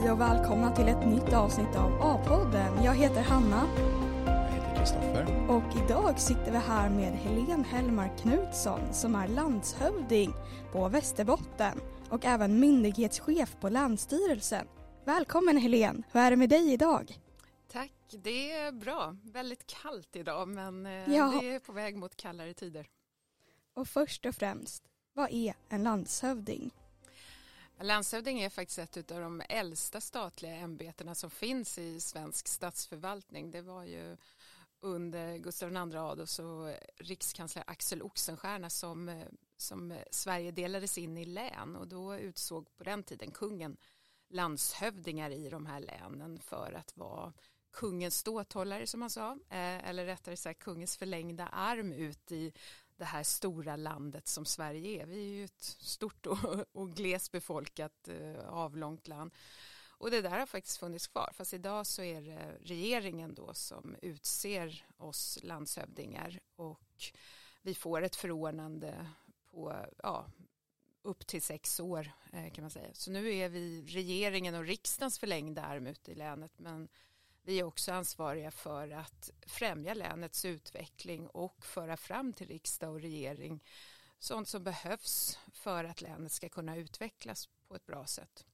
Hej och välkomna till ett nytt avsnitt av A-podden. Jag heter Hanna Jag heter Kristoffer. och idag sitter vi här med Helene Hellmark Knutsson som är landshövding på Västerbotten och även myndighetschef på Länsstyrelsen. Välkommen Helene, hur är det med dig idag? Tack, det är bra. Väldigt kallt idag men eh, Ja. det är på väg mot kallare tider. Och först och främst, vad är en landshövding? Landshövding är faktiskt ett av de äldsta statliga ämbetena som finns i svensk statsförvaltning. Det var ju under Gustav II Adolfs och rikskansler Axel Oxenstierna som, som Sverige delades in i län och då utsåg på den tiden kungen landshövdingar i de här länen för att vara kungens ståthållare som man sa, eh, eller rättare sagt kungens förlängda arm ut i det här stora landet som Sverige är. Vi är ju ett stort och, och glesbefolkat eh, avlångt land. Och det där har faktiskt funnits kvar, fast idag så är det regeringen då som utser oss landshövdingar och vi får ett förordnande på ja, upp till sex år eh, kan man säga. Så nu är vi regeringen och riksdagens förlängda arm ute i länet men vi är också ansvariga för att främja länets utveckling och föra fram till riksdag och regering sånt som behövs för att länet ska kunna utvecklas på ett bra sätt.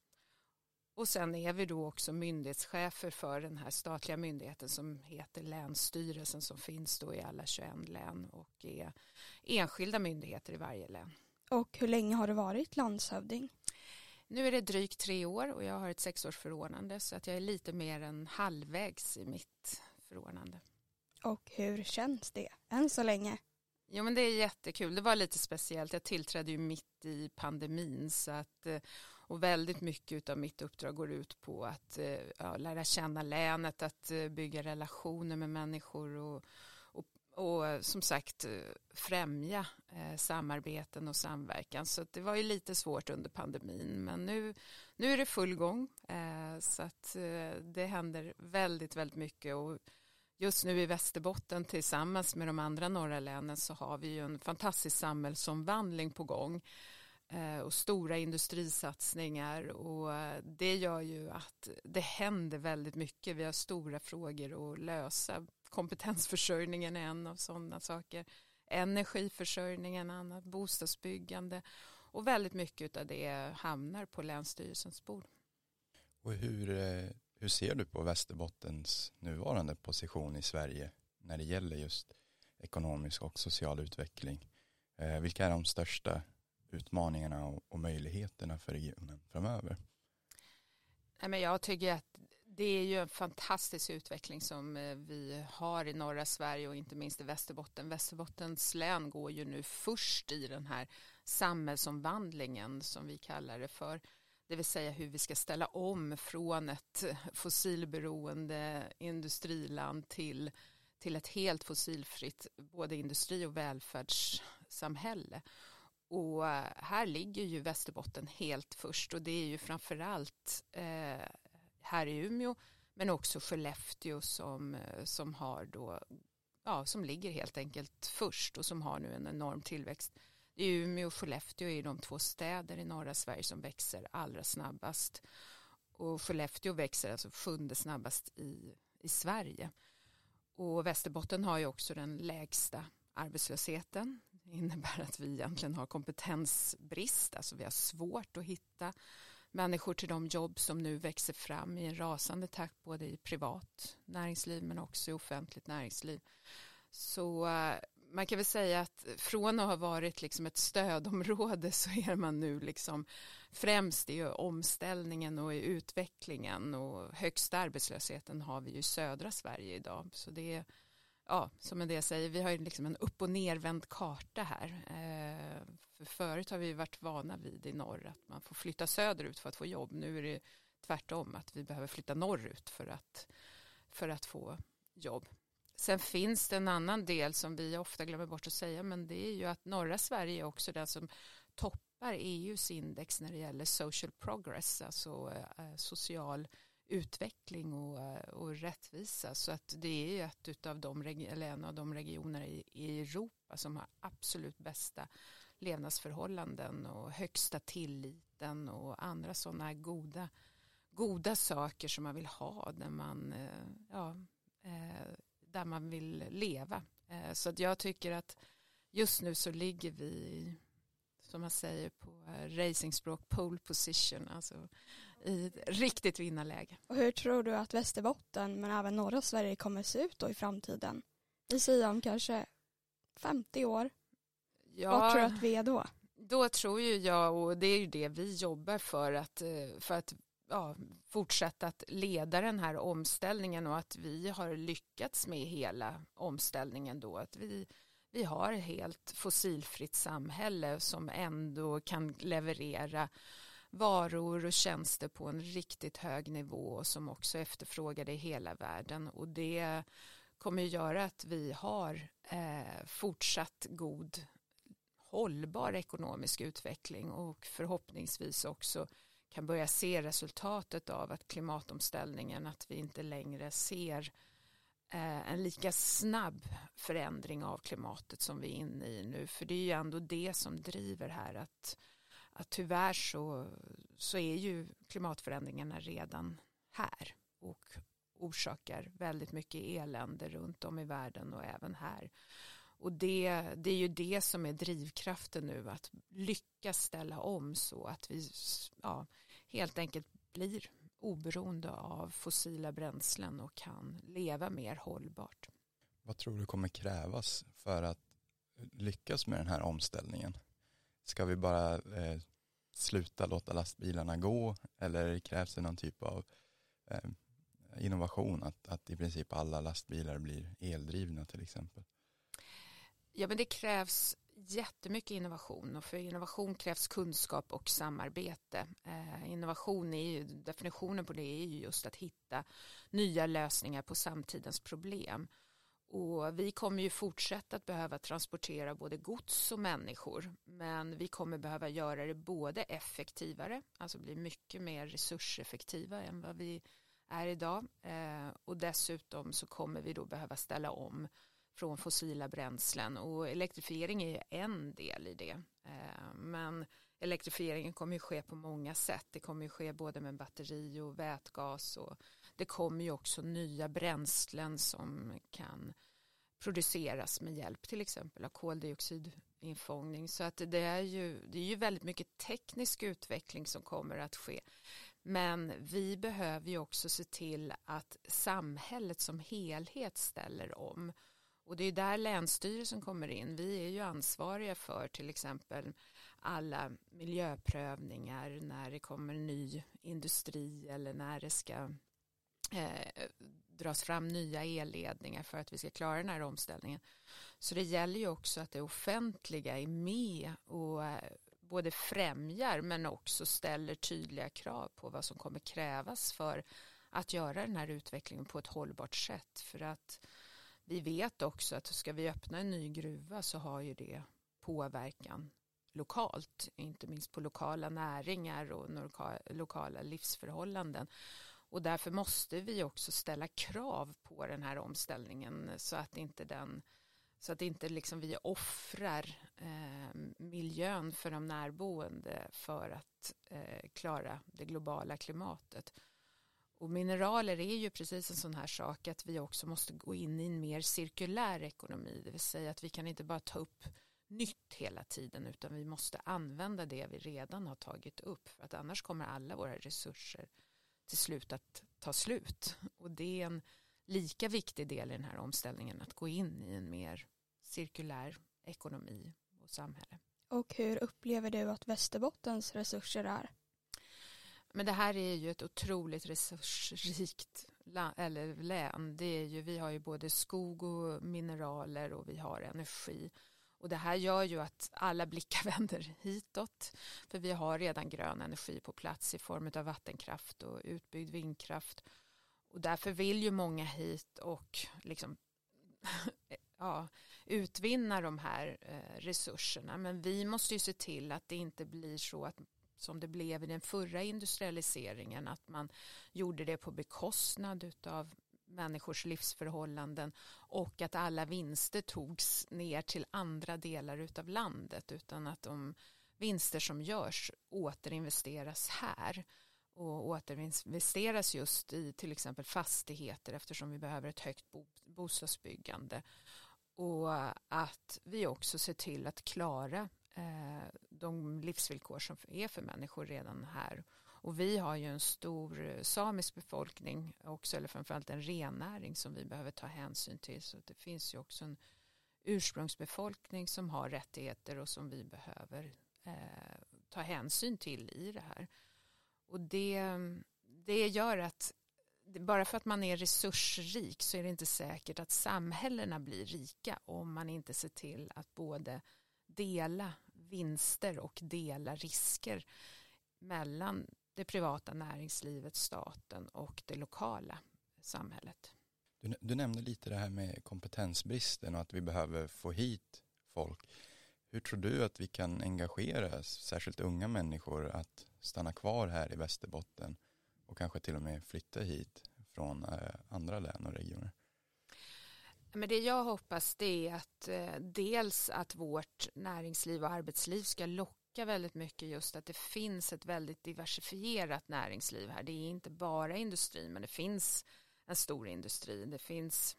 Och sen är vi då också myndighetschefer för den här statliga myndigheten som heter Länsstyrelsen som finns då i alla 21 län och är enskilda myndigheter i varje län. Och hur länge har du varit landshövding? Nu är det drygt tre år och jag har ett sexårsförordnande så att jag är lite mer än halvvägs i mitt förordnande. Och hur känns det än så länge? Jo men det är jättekul, det var lite speciellt. Jag tillträdde ju mitt i pandemin så att, eh, och väldigt mycket av mitt uppdrag går ut på att eh, ja, lära känna länet, att eh, bygga relationer med människor och, och, eh, som sagt eh, främja eh, samarbeten och samverkan. Så det var ju lite svårt under pandemin men nu, nu är det full gång så att det händer väldigt, väldigt mycket och Just nu i Västerbotten tillsammans med de andra norra länen så har vi ju en fantastisk samhällsomvandling på gång och stora industrisatsningar och det gör ju att det händer väldigt mycket. Vi har stora frågor att lösa. Kompetensförsörjningen är en av sådana saker. Energiförsörjningen en annan, bostadsbyggande och väldigt mycket av det hamnar på Länsstyrelsens bord. Och hur, eh, hur ser du på Västerbottens nuvarande position i Sverige när det gäller just ekonomisk och social utveckling? Eh, Vilka är de största utmaningarna och- och möjligheterna för regionen framöver? Nej, men jag tycker att det är ju en fantastisk utveckling som eh, vi har i norra Sverige och inte minst i Västerbotten. Västerbottens län går ju nu först i den här samhällsomvandlingen som vi kallar det för. Det vill säga hur vi ska ställa om från ett fossilberoende industriland till, till ett helt fossilfritt både industri och välfärdssamhälle. Och eh, här ligger ju Västerbotten helt först och det är ju framförallt eh, här i Umeå men också Skellefteå som, eh, som har då ja, som ligger helt enkelt först och som har nu en enorm tillväxt. Det är Umeå och Skellefteå är de två städer i norra Sverige som växer allra snabbast. Och Skellefteå växer alltså sjunde snabbast i, i Sverige. Och Västerbotten har ju också den lägsta arbetslösheten. Det innebär att vi egentligen har kompetensbrist, alltså vi har svårt att hitta människor till de jobb som nu växer fram i en rasande takt både i privat näringsliv men också i offentligt näringsliv. Så eh, man kan väl säga att från att ha varit liksom ett stödområde så är man nu liksom främst i omställningen och i utvecklingen och högsta arbetslösheten har vi ju i södra Sverige idag. Så det är ja, som en del säger, vi har ju liksom en upp och nervänd karta här. Eh, för förut har vi varit vana vid i norr att man får flytta söderut för att få jobb. Nu är det tvärtom att vi behöver flytta norrut för att, för att få jobb. Sen finns det en annan del som vi ofta glömmer bort att säga men det är ju att norra Sverige är också den som toppar EUs index när det gäller social progress, alltså eh, social utveckling och, eh, och rättvisa. Så att det är ju ett utav de, eller en av de regioner i, i Europa som har absolut bästa levnadsförhållanden och högsta tilliten och andra sådana goda, goda saker som man vill ha där man, eh, ja, eh, där man vill leva. Så att jag tycker att just nu så ligger vi som man säger på racingspråk pole position, alltså i ett riktigt vinnarläge. Och hur tror du att Västerbotten men även norra Sverige kommer se ut då i framtiden? Vi säger om kanske 50 år. Ja, Vad tror du att vi är då? Då tror ju jag, och det är ju det vi jobbar för, att, för att ja, fortsätta att leda den här omställningen och att vi har lyckats med hela omställningen då. Att vi, vi har ett helt fossilfritt samhälle som ändå kan leverera varor och tjänster på en riktigt hög nivå och som också efterfrågade i hela världen. Och det kommer att göra att vi har eh, fortsatt god hållbar ekonomisk utveckling och förhoppningsvis också kan börja se resultatet av att klimatomställningen, att vi inte längre ser eh, en lika snabb förändring av klimatet som vi är inne i nu. För det är ju ändå det som driver här att, att tyvärr så, så är ju klimatförändringarna redan här och orsakar väldigt mycket elände runt om i världen och även här. Och det, det är ju det som är drivkraften nu, att lyckas ställa om så att vi ja, helt enkelt blir oberoende av fossila bränslen och kan leva mer hållbart. Vad tror du kommer krävas för att lyckas med den här omställningen? Ska vi bara eh, sluta låta lastbilarna gå eller krävs det någon typ av eh, innovation att, att i princip alla lastbilar blir eldrivna till exempel? Ja men det krävs jättemycket innovation och för innovation krävs kunskap och samarbete. Eh, innovation är ju, definitionen på det är ju just att hitta nya lösningar på samtidens problem. Och vi kommer ju fortsätta att behöva transportera både gods och människor men vi kommer behöva göra det både effektivare, alltså bli mycket mer resurseffektiva än vad vi är idag eh, och dessutom så kommer vi då behöva ställa om från fossila bränslen och elektrifiering är en del i det. Eh, men elektrifieringen kommer ju ske på många sätt. Det kommer ju ske både med batteri och vätgas och det kommer ju också nya bränslen som kan produceras med hjälp till exempel av koldioxidinfångning. Så att det är ju, det är ju väldigt mycket teknisk utveckling som kommer att ske. Men vi behöver ju också se till att samhället som helhet ställer om. Och det är där Länsstyrelsen kommer in. Vi är ju ansvariga för till exempel alla miljöprövningar när det kommer ny industri eller när det ska eh, dras fram nya elledningar för att vi ska klara den här omställningen. Så det gäller ju också att det offentliga är med och eh, både främjar men också ställer tydliga krav på vad som kommer krävas för att göra den här utvecklingen på ett hållbart sätt. För att vi vet också att ska vi öppna en ny gruva så har ju det påverkan lokalt, inte minst på lokala näringar och lokala livsförhållanden. Och därför måste vi också ställa krav på den här omställningen så att inte den så att inte liksom vi offrar eh, miljön för de närboende för att eh, klara det globala klimatet. Och mineraler är ju precis en sån här sak att vi också måste gå in i en mer cirkulär ekonomi. Det vill säga att vi kan inte bara ta upp nytt hela tiden utan vi måste använda det vi redan har tagit upp. För att annars kommer alla våra resurser till slut att ta slut. Och det är en lika viktig del i den här omställningen att gå in i en mer cirkulär ekonomi och samhälle. Och hur upplever du att Västerbottens resurser är? Men det här är ju ett otroligt resursrikt eller län. Det är ju, vi har ju både skog och mineraler och vi har energi. Och det här gör ju att alla blickar vänder hitåt. För vi har redan grön energi på plats i form av vattenkraft och utbyggd vindkraft. Och därför vill ju många hit och liksom ja, utvinna de här eh, resurserna. Men vi måste ju se till att det inte blir så att som det blev i den förra industrialiseringen att man gjorde det på bekostnad av människors livsförhållanden och att alla vinster togs ner till andra delar av landet utan att de vinster som görs återinvesteras här. och återinvesteras just i till exempel fastigheter eftersom vi behöver ett högt bostadsbyggande och att vi också ser till att klara eh, de livsvillkor som är för människor redan här. Och vi har ju en stor eh, samisk befolkning också, eller framförallt en rennäring som vi behöver ta hänsyn till. Så det finns ju också en ursprungsbefolkning som har rättigheter och som vi behöver eh, ta hänsyn till i det här. Och det, det gör att bara för att man är resursrik så är det inte säkert att samhällena blir rika om man inte ser till att både dela vinster och dela risker mellan det privata näringslivet, staten och det lokala samhället. Du, du nämnde lite det här med kompetensbristen och att vi behöver få hit folk. Hur tror du att vi kan engagera särskilt unga människor att stanna kvar här i Västerbotten och kanske till och med flytta hit från eh, andra län och regioner? Men det jag hoppas det är att eh, dels att vårt näringsliv och arbetsliv ska locka väldigt mycket just att det finns ett väldigt diversifierat näringsliv här. Det är inte bara industri men det finns en stor industri. Det finns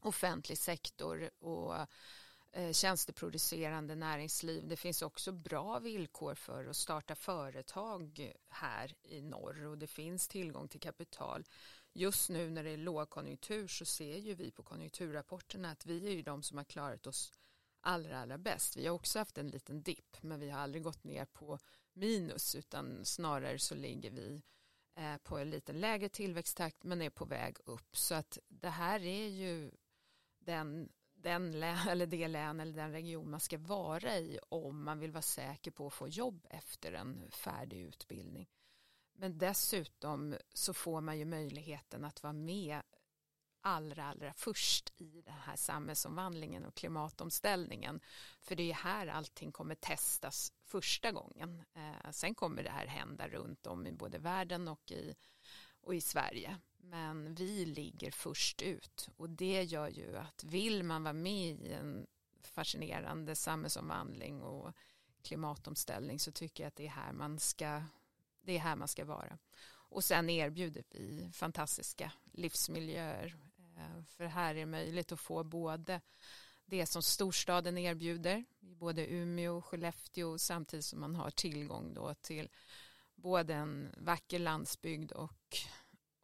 offentlig sektor och eh, tjänsteproducerande näringsliv. Det finns också bra villkor för att starta företag här i norr och det finns tillgång till kapital. Just nu när det är lågkonjunktur så ser ju vi på konjunkturrapporterna att vi är ju de som har klarat oss allra, allra bäst. Vi har också haft en liten dipp men vi har aldrig gått ner på minus utan snarare så ligger vi eh, på en lite lägre tillväxttakt men är på väg upp. Så att det här är ju den den län, eller det län eller den region man ska vara i om man vill vara säker på att få jobb efter en färdig utbildning. Men dessutom så får man ju möjligheten att vara med allra, allra först i den här samhällsomvandlingen och klimatomställningen. För det är här allting kommer testas första gången. Eh, sen kommer det här hända runt om i både världen och i, och i Sverige. Men vi ligger först ut och det gör ju att vill man vara med i en fascinerande samhällsomvandling och klimatomställning så tycker jag att det är här man ska, det är här man ska vara. Och sen erbjuder vi fantastiska livsmiljöer. Eh, för här är det möjligt att få både det som storstaden erbjuder, både Umeå och Skellefteå, samtidigt som man har tillgång då till både en vacker landsbygd och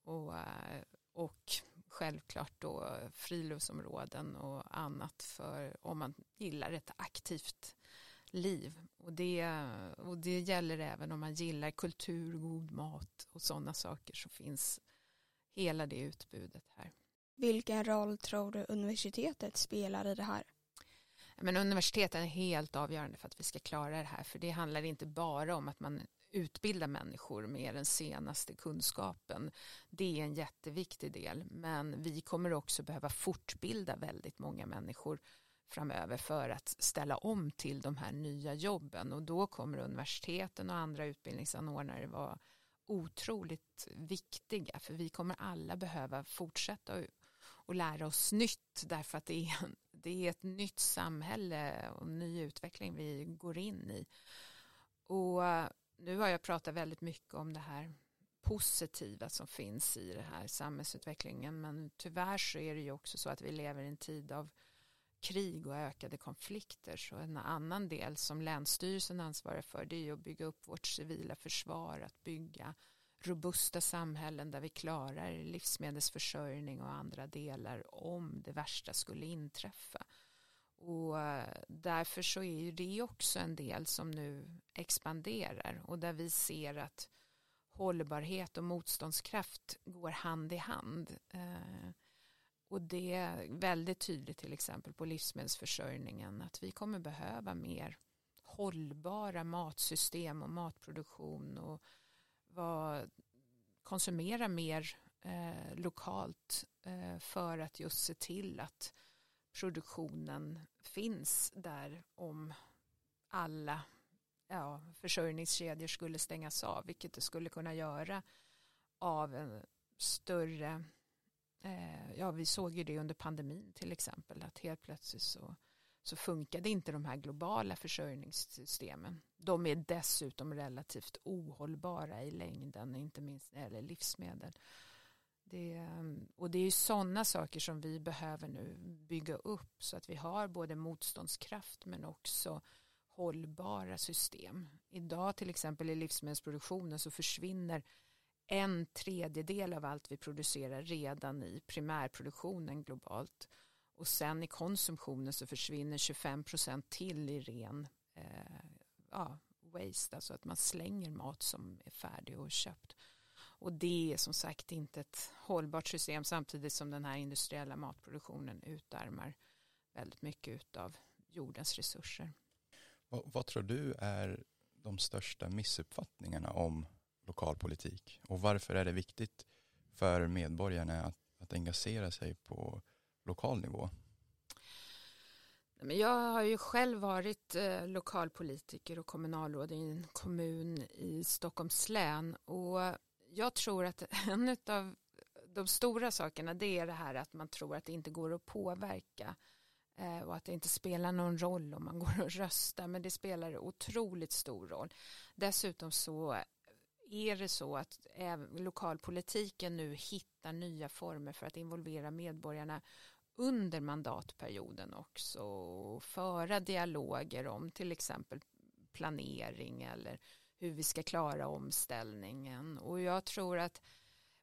och, eh, och självklart då friluftsområden och annat för om man gillar ett aktivt liv. Och det, och det gäller även om man gillar kultur, god mat och sådana saker så finns hela det utbudet här. Vilken roll tror du universitetet spelar i det här? Men universiteten är helt avgörande för att vi ska klara det här för det handlar inte bara om att man utbilda människor med den senaste kunskapen. Det är en jätteviktig del men vi kommer också behöva fortbilda väldigt många människor framöver för att ställa om till de här nya jobben och då kommer universiteten och andra utbildningsanordnare vara otroligt viktiga för vi kommer alla behöva fortsätta och lära oss nytt därför att det är, det är ett nytt samhälle och ny utveckling vi går in i. Och eh, nu har jag pratat väldigt mycket om det här positiva som finns i den här samhällsutvecklingen men tyvärr så är det ju också så att vi lever i en tid av krig och ökade konflikter så en annan del som Länsstyrelsen ansvarar för det är ju att bygga upp vårt civila försvar att bygga robusta samhällen där vi klarar livsmedelsförsörjning och andra delar om det värsta skulle inträffa och eh, därför så är ju det också en del som nu expanderar och där vi ser att hållbarhet och motståndskraft går hand i hand. Eh, och det är väldigt tydligt till exempel på livsmedelsförsörjningen att vi kommer behöva mer hållbara matsystem och matproduktion och vad, konsumera mer eh, lokalt eh, för att just se till att produktionen finns där om alla ja, försörjningskedjor skulle stängas av, vilket det skulle kunna göra av en större, eh, ja vi såg ju det under pandemin till exempel, att helt plötsligt så, så funkade inte de här globala försörjningssystemen. De är dessutom relativt ohållbara i längden, inte minst när det gäller livsmedel. Det, och det är ju sådana saker som vi behöver nu bygga upp så att vi har både motståndskraft men också hållbara system. Idag till exempel i livsmedelsproduktionen så försvinner en tredjedel av allt vi producerar redan i primärproduktionen globalt. Och sen i konsumtionen så försvinner 25 procent till i ren eh, ja, waste, alltså att man slänger mat som är färdig och köpt. Och det är som sagt inte ett hållbart system samtidigt som den här industriella matproduktionen utarmar väldigt mycket av jordens resurser. Vad, vad, tror du är de största missuppfattningarna om lokalpolitik och varför är det viktigt för medborgarna att, att engagera sig på lokal nivå? Jag har ju själv varit eh, lokalpolitiker och kommunalråd i en kommun i Stockholms län och jag tror att en av de stora sakerna det är det här att man tror att det inte går att påverka eh, och att det inte spelar någon roll om man går och röstar men det spelar otroligt stor roll. Dessutom så är det så att lokalpolitiken nu hittar nya former för att involvera medborgarna under mandatperioden också och föra dialoger om till exempel planering eller hur vi ska klara omställningen. Och jag tror att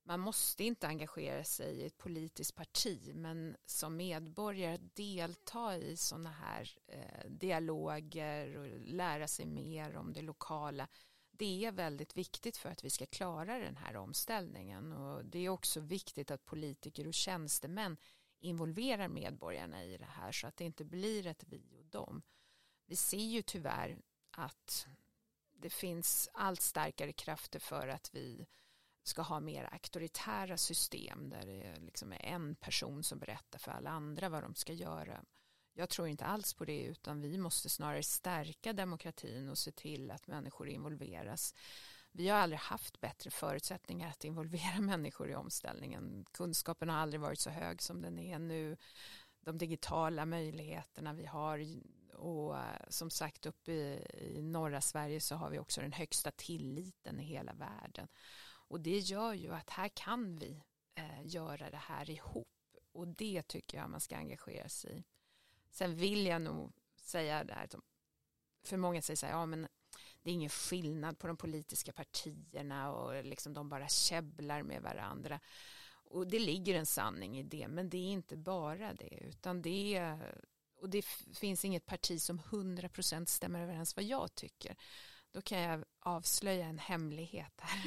man måste inte engagera sig i ett politiskt parti men som medborgare delta i sådana här eh, dialoger och lära sig mer om det lokala. Det är väldigt viktigt för att vi ska klara den här omställningen. Och det är också viktigt att politiker och tjänstemän involverar medborgarna i det här så att det inte blir ett vi och dem. Vi ser ju tyvärr att det finns allt starkare krafter för att vi ska ha mer auktoritära system där det liksom är en person som berättar för alla andra vad de ska göra. Jag tror inte alls på det utan vi måste snarare stärka demokratin och se till att människor involveras. Vi har aldrig haft bättre förutsättningar att involvera människor i omställningen. Kunskapen har aldrig varit så hög som den är nu. De digitala möjligheterna vi har och eh, som sagt uppe i, norra Sverige så har vi också den högsta tilliten i hela världen. Och det gör ju att här kan vi eh, göra det här ihop och det tycker jag man ska engagera sig i. Sen vill jag nog säga det här, för många säger så här, ja men det är ingen skillnad på de politiska partierna och liksom de bara käbblar med varandra. Och det ligger en sanning i det, men det är inte bara det, utan det är, och det finns inget parti som 100% stämmer överens vad jag tycker. Då kan jag avslöja en hemlighet här.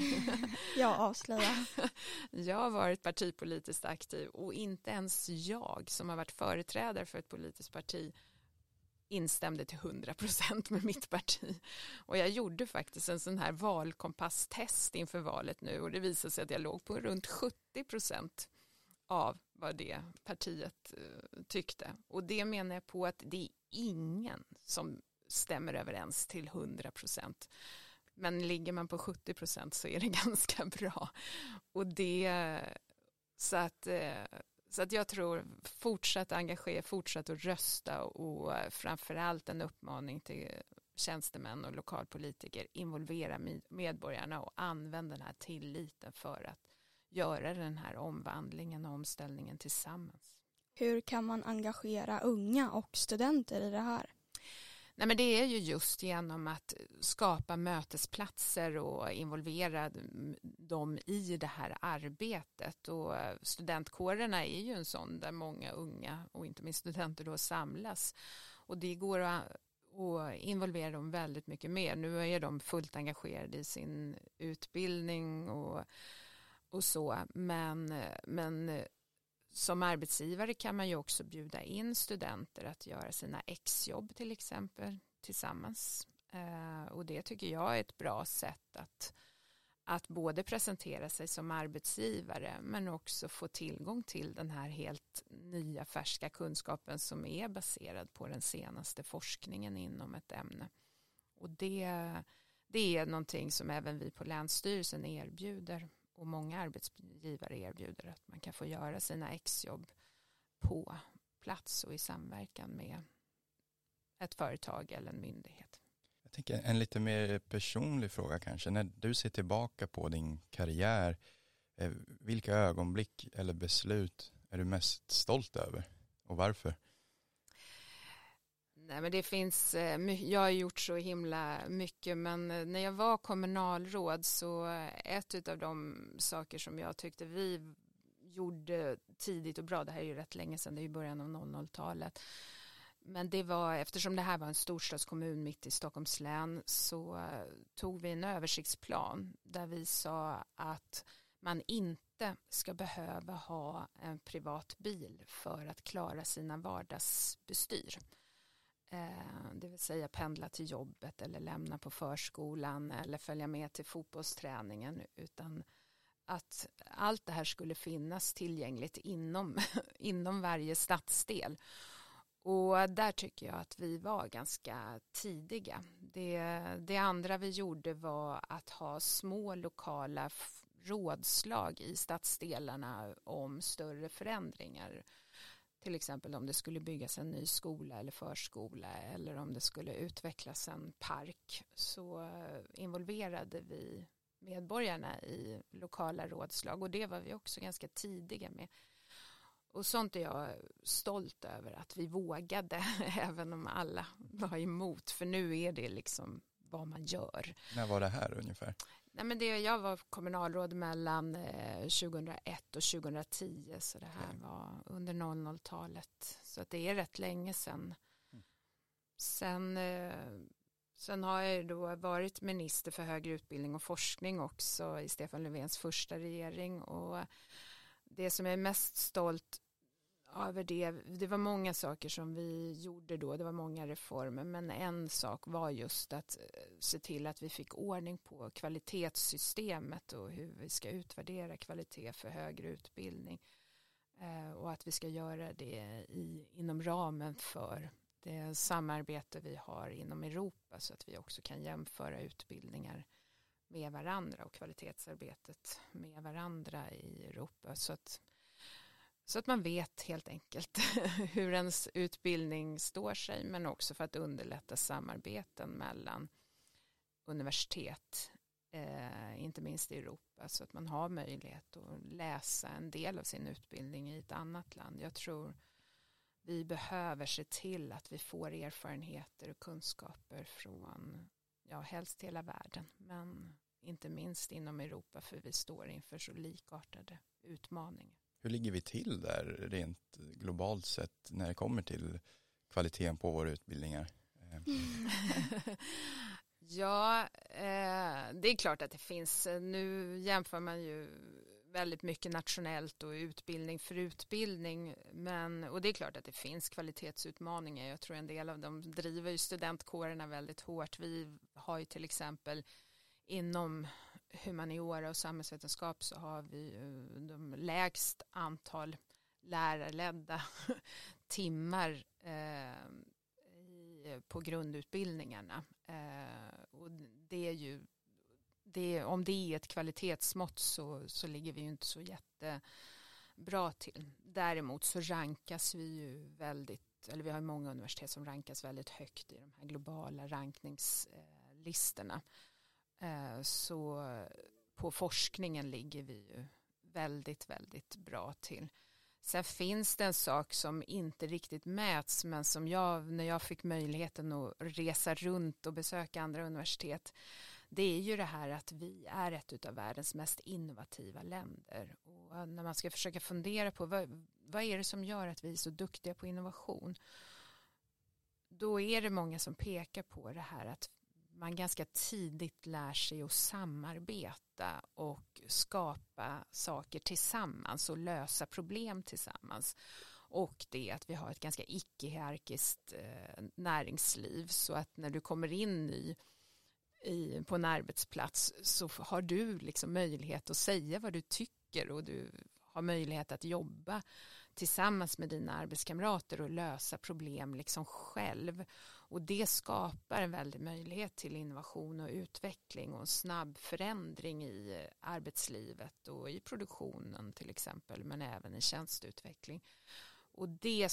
ja, avslöja. Jag har varit partipolitiskt aktiv och inte ens jag som har varit företrädare för ett politiskt parti instämde till 100% med mitt parti. Och jag gjorde faktiskt en sån här valkompasstest inför valet nu och det visade sig att jag låg på runt 70% av vad det partiet uh, tyckte. Och det menar jag på att det är ingen som stämmer överens till 100 procent. Men ligger man på 70 procent så är det ganska bra. Och det, så att, eh, så att jag tror fortsatt engagera, fortsatt att rösta och framförallt en uppmaning till tjänstemän och lokalpolitiker involvera medborgarna och använda den här tilliten för att göra den här omvandlingen och omställningen tillsammans. Hur kan man engagera unga och studenter i det här? Nej, men det är ju just genom att skapa mötesplatser och involvera dem i det här arbetet. Och studentkårerna är ju en sån där många unga och inte minst studenter då samlas. Och det går att och involvera dem väldigt mycket mer. Nu är de fullt engagerade i sin utbildning och, och så. Men, men som arbetsgivare kan man ju också bjuda in studenter att göra sina exjobb till exempel tillsammans. Eh, och det tycker jag är ett bra sätt att, att både presentera sig som arbetsgivare men också få tillgång till den här helt nya färska kunskapen som är baserad på den senaste forskningen inom ett ämne. Och det, det är någonting som även vi på Länsstyrelsen erbjuder och många arbetsgivare erbjuder att man kan få göra sina exjobb på plats och i samverkan med ett företag eller en myndighet. Jag tänker en lite mer personlig fråga kanske. När du ser tillbaka på din karriär, eh, vilka ögonblick eller beslut är du mest stolt över och varför? Nej, men det finns, eh, jag har gjort så himla mycket men eh, när jag var kommunalråd så eh, ett av de saker som jag tyckte vi gjorde tidigt och bra, det här är ju rätt länge sedan, det är ju början av 00-talet, men det var, eftersom det här var en storstadskommun mitt i Stockholms län så tog vi en översiktsplan där vi sa att man inte ska behöva ha en privat bil för att klara sina vardagsbestyr. Eh, det vill säga pendla till jobbet eller lämna på förskolan eller följa med till fotbollsträningen utan att allt det här skulle finnas tillgängligt inom, inom varje stadsdel. Och där tycker jag att vi var ganska tidiga. Det, det andra vi gjorde var att ha små lokala rådslag i stadsdelarna om större förändringar. Till exempel om det skulle byggas en ny skola eller förskola eller om det skulle utvecklas en park så eh, involverade vi medborgarna i lokala rådslag och det var vi också ganska tidiga med. Och sånt är jag stolt över att vi vågade även om alla var emot för nu är det liksom vad man gör. När var det här ungefär? Nej, men det, jag var kommunalråd mellan 2001 eh, och 2010 så det här var under 00-talet så att det är rätt länge sedan. Mm. Sen, eh, sen har jag då varit minister för högre utbildning och forskning också i Stefan Löfvens första regering och det som jag är mest stolt över det, det var många saker som vi gjorde då, det var många reformer, men en sak var just att eh, se till att vi fick ordning på kvalitetssystemet och hur vi ska utvärdera kvalitet för högre utbildning. Eh, och att vi ska göra det i, inom ramen för det samarbete vi har inom Europa så att vi också kan jämföra utbildningar med varandra och kvalitetsarbetet med varandra i Europa. Så att så att man vet helt enkelt hur ens utbildning står sig men också för att underlätta samarbeten mellan universitet, eh, inte minst i Europa, så att man har möjlighet att läsa en del av sin utbildning i ett annat land. Jag tror vi behöver se till att vi får erfarenheter och kunskaper från, ja helst hela världen, men inte minst inom Europa för vi står inför så likartade utmaningar. Hur ligger vi till där rent globalt sett när det kommer till kvaliteten på våra utbildningar? Mm. ja, eh, det är klart att det finns. Nu jämför man ju väldigt mycket nationellt och utbildning för utbildning. Men, och det är klart att det finns kvalitetsutmaningar. Jag tror en del av dem driver ju studentkårerna väldigt hårt. Vi har ju till exempel inom humaniora och samhällsvetenskap så har vi eh, de lägst antal lärarledda timmar eh, i, på grundutbildningarna. Eh, och det är ju, det, om det är ett kvalitetsmått så, så ligger vi ju inte så jättebra till. Däremot så rankas vi ju väldigt, eller vi har många universitet som rankas väldigt högt i de här globala rankningslistorna. Eh, så på forskningen ligger vi ju väldigt, väldigt bra till. Sen finns det en sak som inte riktigt mäts men som jag, när jag fick möjligheten att resa runt och besöka andra universitet, det är ju det här att vi är ett av världens mest innovativa länder. Och när man ska försöka fundera på vad, vad är det som gör att vi är så duktiga på innovation, då är det många som pekar på det här att man ganska tidigt lär sig att samarbeta och skapa saker tillsammans och lösa problem tillsammans. Och det att vi har ett ganska icke-hierarkiskt eh, näringsliv så att när du kommer in i, i, på en arbetsplats så har du liksom möjlighet att säga vad du tycker och du har möjlighet att jobba tillsammans med dina arbetskamrater och lösa problem liksom själv. Och det skapar en väldig möjlighet till innovation och utveckling och en snabb förändring i arbetslivet och i produktionen till exempel men även i tjänsteutveckling. Och det,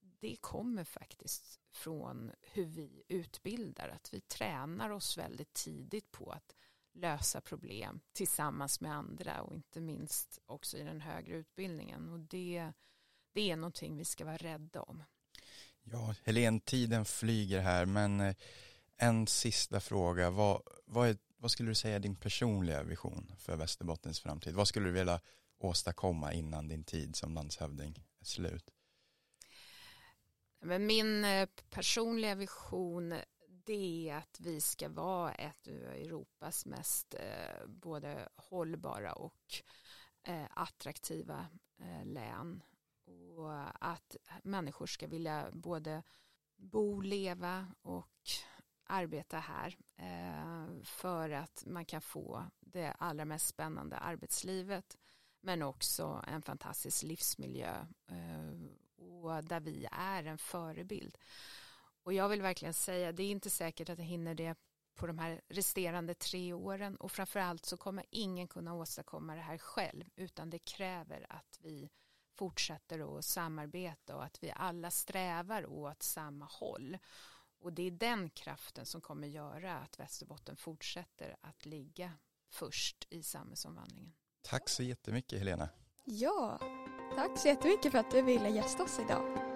det kommer faktiskt från hur vi utbildar, att vi tränar oss väldigt tidigt på att lösa problem tillsammans med andra och inte minst också i den högre utbildningen och det, det är någonting vi ska vara rädda om. Ja, Helene, tiden flyger här men eh, en sista fråga. Vad, vad, är, vad skulle du säga är din personliga vision för Västerbottens framtid? Vad skulle du vilja åstadkomma innan din tid som landshövding är slut? Men min eh, personliga vision det är att vi ska vara ett av Europas mest eh, både hållbara och attraktiva län. Och att människor ska vilja både bo, leva och arbeta här eh, för att man kan få det allra mest spännande arbetslivet men också en fantastisk livsmiljö eh, och där vi är en förebild. Och jag vill verkligen säga, det är inte säkert att jag hinner det på de här resterande tre åren och framförallt så kommer ingen kunna åstadkomma det här själv utan det kräver att vi fortsätter att samarbeta och att vi alla strävar åt samma håll. Och det är den kraften som kommer göra att Västerbotten fortsätter att ligga först i samhällsomvandlingen. Tack så jättemycket Helena. Ja, tack så jättemycket för att du ville gästa oss idag.